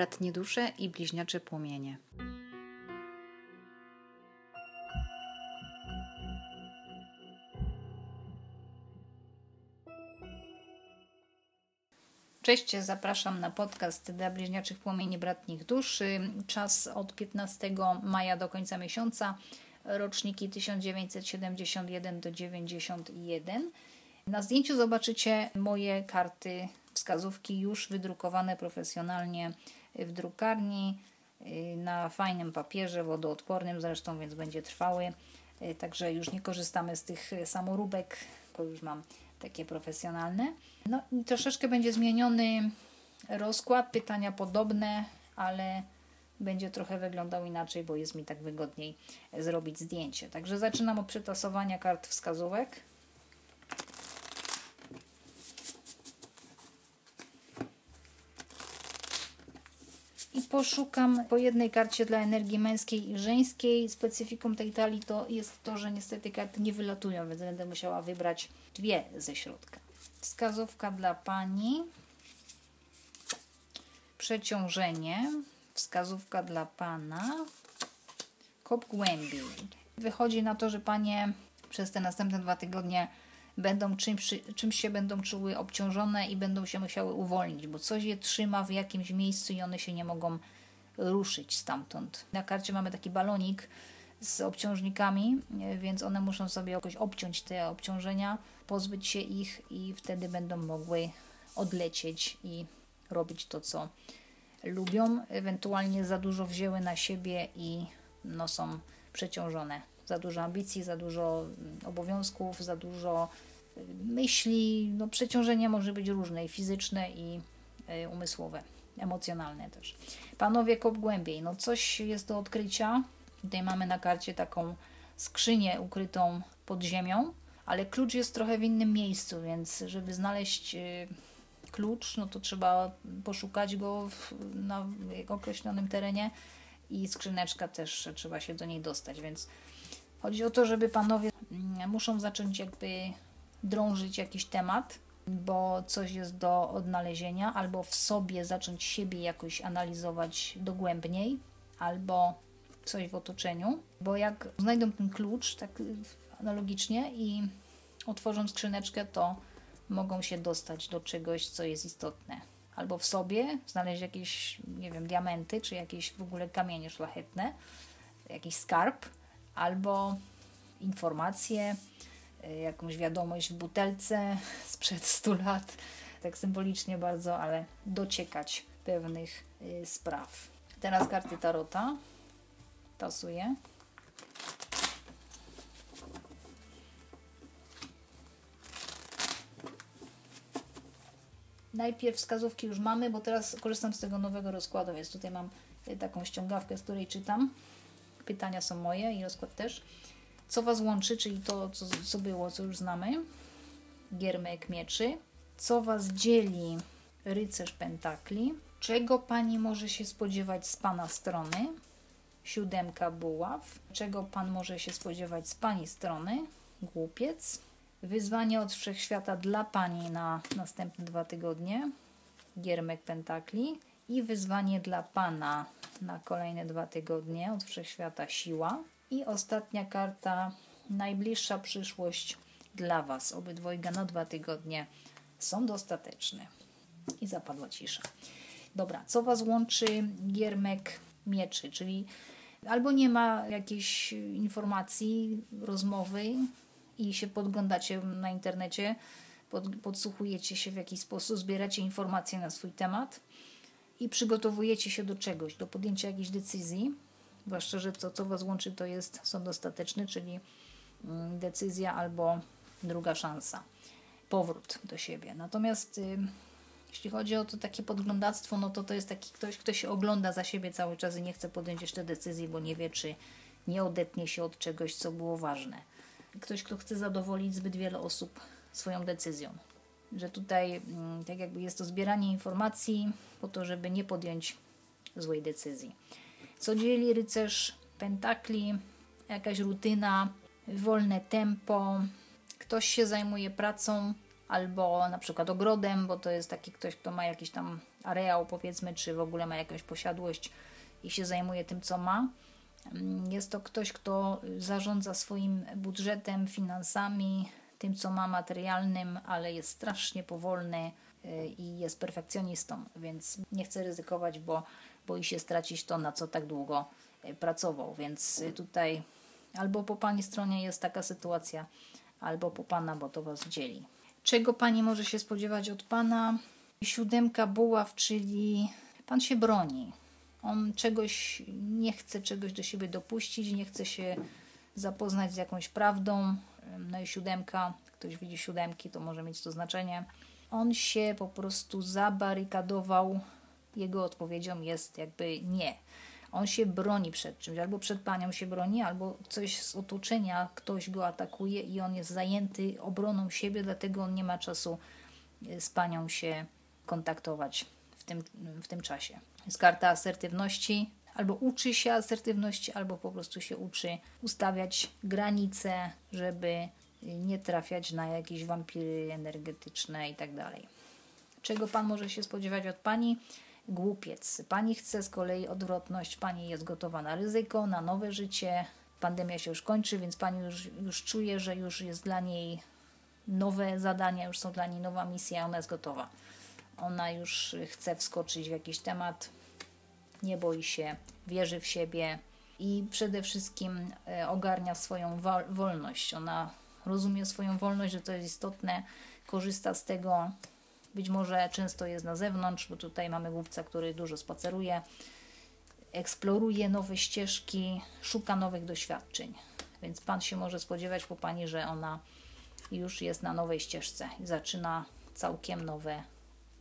bratnie dusze i bliźniacze płomienie. Cześć, zapraszam na podcast dla bliźniaczych płomieni bratnich duszy. Czas od 15 maja do końca miesiąca, roczniki 1971 do 91. Na zdjęciu zobaczycie moje karty wskazówki już wydrukowane profesjonalnie w drukarni y, na fajnym papierze wodoodpornym zresztą, więc będzie trwały. Y, także już nie korzystamy z tych samoróbek, tylko już mam takie profesjonalne. No i troszeczkę będzie zmieniony rozkład, pytania podobne, ale będzie trochę wyglądał inaczej, bo jest mi tak wygodniej zrobić zdjęcie. Także zaczynam od przetasowania kart wskazówek. Poszukam po jednej karcie dla energii męskiej i żeńskiej. Specyfiką tej talii to jest to, że niestety karty nie wylatują, więc będę musiała wybrać dwie ze środka. Wskazówka dla pani. Przeciążenie. Wskazówka dla pana. Kop głębiej. Wychodzi na to, że panie przez te następne dwa tygodnie będą czymś, czymś się będą czuły obciążone i będą się musiały uwolnić, bo coś je trzyma w jakimś miejscu i one się nie mogą ruszyć stamtąd. Na karcie mamy taki balonik z obciążnikami, więc one muszą sobie jakoś obciąć te obciążenia, pozbyć się ich i wtedy będą mogły odlecieć i robić to, co lubią. Ewentualnie za dużo wzięły na siebie i no, są przeciążone. Za dużo ambicji, za dużo obowiązków, za dużo myśli, no przeciążenie może być różne, i fizyczne, i e, umysłowe, emocjonalne też. Panowie, kop głębiej, no coś jest do odkrycia. Tutaj mamy na karcie taką skrzynię ukrytą pod ziemią, ale klucz jest trochę w innym miejscu, więc żeby znaleźć e, klucz, no to trzeba poszukać go w, na określonym terenie i skrzyneczka też trzeba się do niej dostać, więc chodzi o to, żeby panowie mm, muszą zacząć jakby drążyć jakiś temat, bo coś jest do odnalezienia, albo w sobie zacząć siebie jakoś analizować dogłębniej, albo coś w otoczeniu, bo jak znajdą ten klucz, tak analogicznie, i otworzą skrzyneczkę, to mogą się dostać do czegoś, co jest istotne. Albo w sobie znaleźć jakieś, nie wiem, diamenty, czy jakieś w ogóle kamienie szlachetne, jakiś skarb, albo informacje, jakąś wiadomość w butelce sprzed 100 lat, tak symbolicznie bardzo, ale dociekać pewnych y, spraw. Teraz karty Tarota. Tasuję. Najpierw wskazówki już mamy, bo teraz korzystam z tego nowego rozkładu, więc tutaj mam y, taką ściągawkę, z której czytam. Pytania są moje i rozkład też. Co Was łączy, czyli to, co, co było, co już znamy. Giermek mieczy. Co Was dzieli? Rycerz pentakli. Czego Pani może się spodziewać z Pana strony? Siódemka buław. Czego Pan może się spodziewać z Pani strony? Głupiec. Wyzwanie od wszechświata dla Pani na następne dwa tygodnie. Giermek pentakli. I wyzwanie dla Pana na kolejne dwa tygodnie od wszechświata siła. I ostatnia karta, najbliższa przyszłość dla Was. Obydwojga na dwa tygodnie są dostateczne. I zapadła cisza. Dobra, co Was łączy giermek mieczy, czyli albo nie ma jakiejś informacji, rozmowy i się podglądacie na internecie, pod, podsłuchujecie się w jakiś sposób, zbieracie informacje na swój temat i przygotowujecie się do czegoś, do podjęcia jakiejś decyzji, Zwłaszcza, że to, co Was łączy, to jest sąd ostateczny, czyli mm, decyzja albo druga szansa, powrót do siebie. Natomiast y, jeśli chodzi o to takie podglądactwo, no to to jest taki ktoś, kto się ogląda za siebie cały czas i nie chce podjąć jeszcze decyzji, bo nie wie, czy nie odetnie się od czegoś, co było ważne. Ktoś, kto chce zadowolić zbyt wiele osób swoją decyzją. Że tutaj mm, tak jakby jest to zbieranie informacji po to, żeby nie podjąć złej decyzji. Co dzieli rycerz pentakli? Jakaś rutyna, wolne tempo. Ktoś się zajmuje pracą, albo na przykład ogrodem, bo to jest taki ktoś, kto ma jakiś tam areał, powiedzmy, czy w ogóle ma jakąś posiadłość i się zajmuje tym, co ma. Mm, jest to ktoś, kto zarządza swoim budżetem, finansami, tym, co ma materialnym, ale jest strasznie powolny i jest perfekcjonistą, więc nie chce ryzykować, bo boi się stracić to, na co tak długo y, pracował. Więc y, tutaj albo po pani stronie jest taka sytuacja, albo po pana, bo to was dzieli. Czego pani może się spodziewać od pana? Siódemka buław, czyli pan się broni. On czegoś nie chce czegoś do siebie dopuścić, nie chce się zapoznać z jakąś prawdą. No i siódemka, ktoś widzi siódemki, to może mieć to znaczenie. On się po prostu zabarykadował. Jego odpowiedzią jest jakby nie. On się broni przed czymś, albo przed panią się broni, albo coś z otoczenia, ktoś go atakuje i on jest zajęty obroną siebie, dlatego on nie ma czasu z panią się kontaktować w tym, w tym czasie. Jest karta asertywności, albo uczy się asertywności, albo po prostu się uczy ustawiać granice, żeby nie trafiać na jakieś wampiry energetyczne i tak dalej. Czego Pan może się spodziewać od Pani? Głupiec. Pani chce z kolei odwrotność, Pani jest gotowa na ryzyko, na nowe życie. Pandemia się już kończy, więc Pani już, już czuje, że już jest dla niej nowe zadania, już są dla niej nowa misja, ona jest gotowa. Ona już chce wskoczyć w jakiś temat, nie boi się, wierzy w siebie i przede wszystkim e, ogarnia swoją wolność. Ona rozumie swoją wolność, że to jest istotne, korzysta z tego. Być może często jest na zewnątrz, bo tutaj mamy głupca, który dużo spaceruje, eksploruje nowe ścieżki, szuka nowych doświadczeń. Więc pan się może spodziewać po pani, że ona już jest na nowej ścieżce i zaczyna całkiem nowe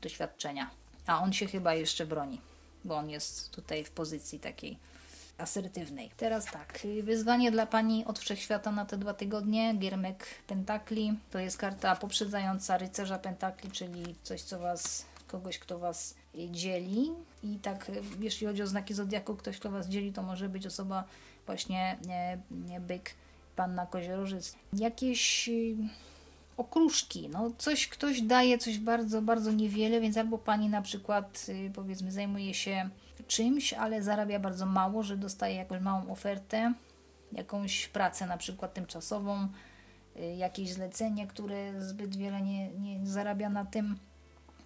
doświadczenia. A on się chyba jeszcze broni, bo on jest tutaj w pozycji takiej asertywnej. Teraz tak, wyzwanie dla Pani od Wszechświata na te dwa tygodnie, Giermek Pentakli, to jest karta poprzedzająca rycerza Pentakli, czyli coś, co Was, kogoś, kto Was dzieli i tak, jeśli chodzi o znaki Zodiaku, ktoś, kto Was dzieli, to może być osoba właśnie nie, nie byk, panna koziorożec. Jakieś okruszki. No, coś ktoś daje, coś bardzo, bardzo niewiele, więc albo pani na przykład y, powiedzmy zajmuje się czymś, ale zarabia bardzo mało, że dostaje jakąś małą ofertę, jakąś pracę na przykład tymczasową, y, jakieś zlecenie, które zbyt wiele nie, nie zarabia na tym,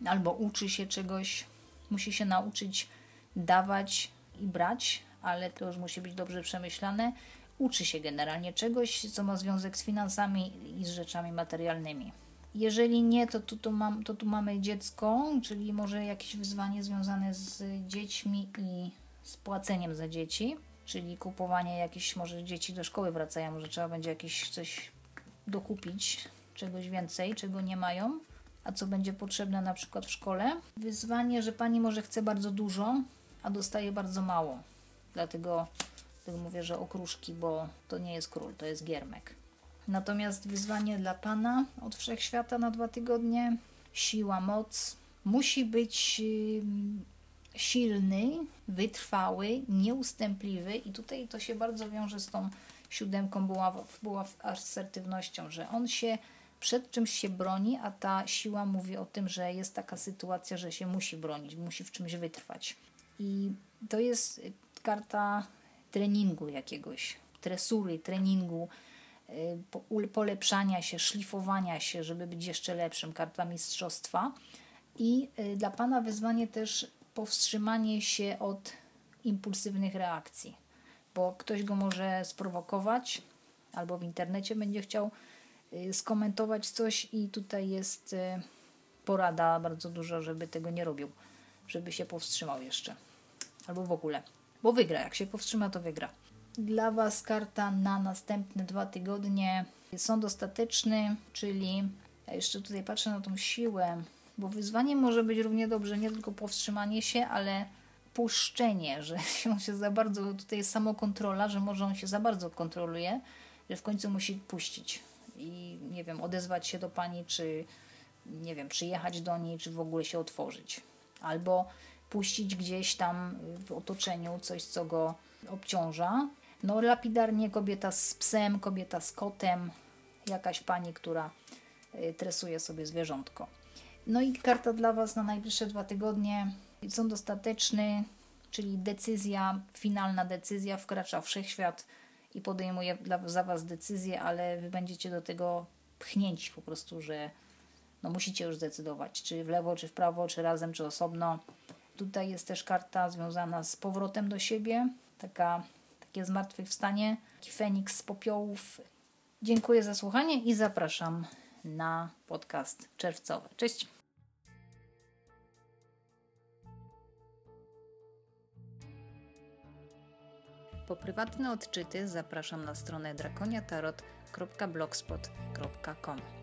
albo uczy się czegoś, musi się nauczyć dawać i brać, ale to już musi być dobrze przemyślane uczy się generalnie czegoś, co ma związek z finansami i z rzeczami materialnymi. Jeżeli nie, to tu, mam, to tu mamy dziecko, czyli może jakieś wyzwanie związane z dziećmi i z płaceniem za dzieci, czyli kupowanie jakichś, może dzieci do szkoły wracają, może trzeba będzie jakieś coś dokupić, czegoś więcej, czego nie mają, a co będzie potrzebne na przykład w szkole. Wyzwanie, że pani może chce bardzo dużo, a dostaje bardzo mało. Dlatego Dlatego mówię, że okruszki, bo to nie jest król, to jest giermek. Natomiast wyzwanie dla Pana od Wszechświata na dwa tygodnie, siła, moc, musi być silny, wytrwały, nieustępliwy i tutaj to się bardzo wiąże z tą siódemką była, była asertywnością, że on się przed czymś się broni, a ta siła mówi o tym, że jest taka sytuacja, że się musi bronić, musi w czymś wytrwać. I to jest karta treningu jakiegoś, tresury, treningu, y, polepszania się, szlifowania się, żeby być jeszcze lepszym, karta mistrzostwa. I y, dla Pana wyzwanie też powstrzymanie się od impulsywnych reakcji, bo ktoś go może sprowokować, albo w internecie będzie chciał y, skomentować coś, i tutaj jest porada bardzo dużo, żeby tego nie robił, żeby się powstrzymał jeszcze, albo w ogóle bo wygra. Jak się powstrzyma, to wygra. Dla Was karta na następne dwa tygodnie. Sąd ostateczny, czyli ja jeszcze tutaj patrzę na tą siłę, bo wyzwaniem może być równie dobrze nie tylko powstrzymanie się, ale puszczenie, że się się za bardzo, tutaj jest samokontrola, że może on się za bardzo kontroluje, że w końcu musi puścić i nie wiem, odezwać się do pani, czy nie wiem, przyjechać do niej, czy w ogóle się otworzyć. Albo puścić gdzieś tam w otoczeniu coś, co go obciąża. No, lapidarnie kobieta z psem, kobieta z kotem, jakaś pani, która y, tresuje sobie zwierzątko. No i karta dla Was na najbliższe dwa tygodnie. Sąd ostateczny, czyli decyzja, finalna decyzja wkracza wszechświat i podejmuje dla, za Was decyzję, ale Wy będziecie do tego pchnięci po prostu, że no musicie już zdecydować, czy w lewo, czy w prawo, czy razem, czy osobno. Tutaj jest też karta związana z powrotem do siebie, taka, takie zmartwychwstanie, taki feniks z popiołów. Dziękuję za słuchanie i zapraszam na podcast czerwcowy. Cześć! Po prywatne odczyty zapraszam na stronę drakoniatarot.blogspot.com.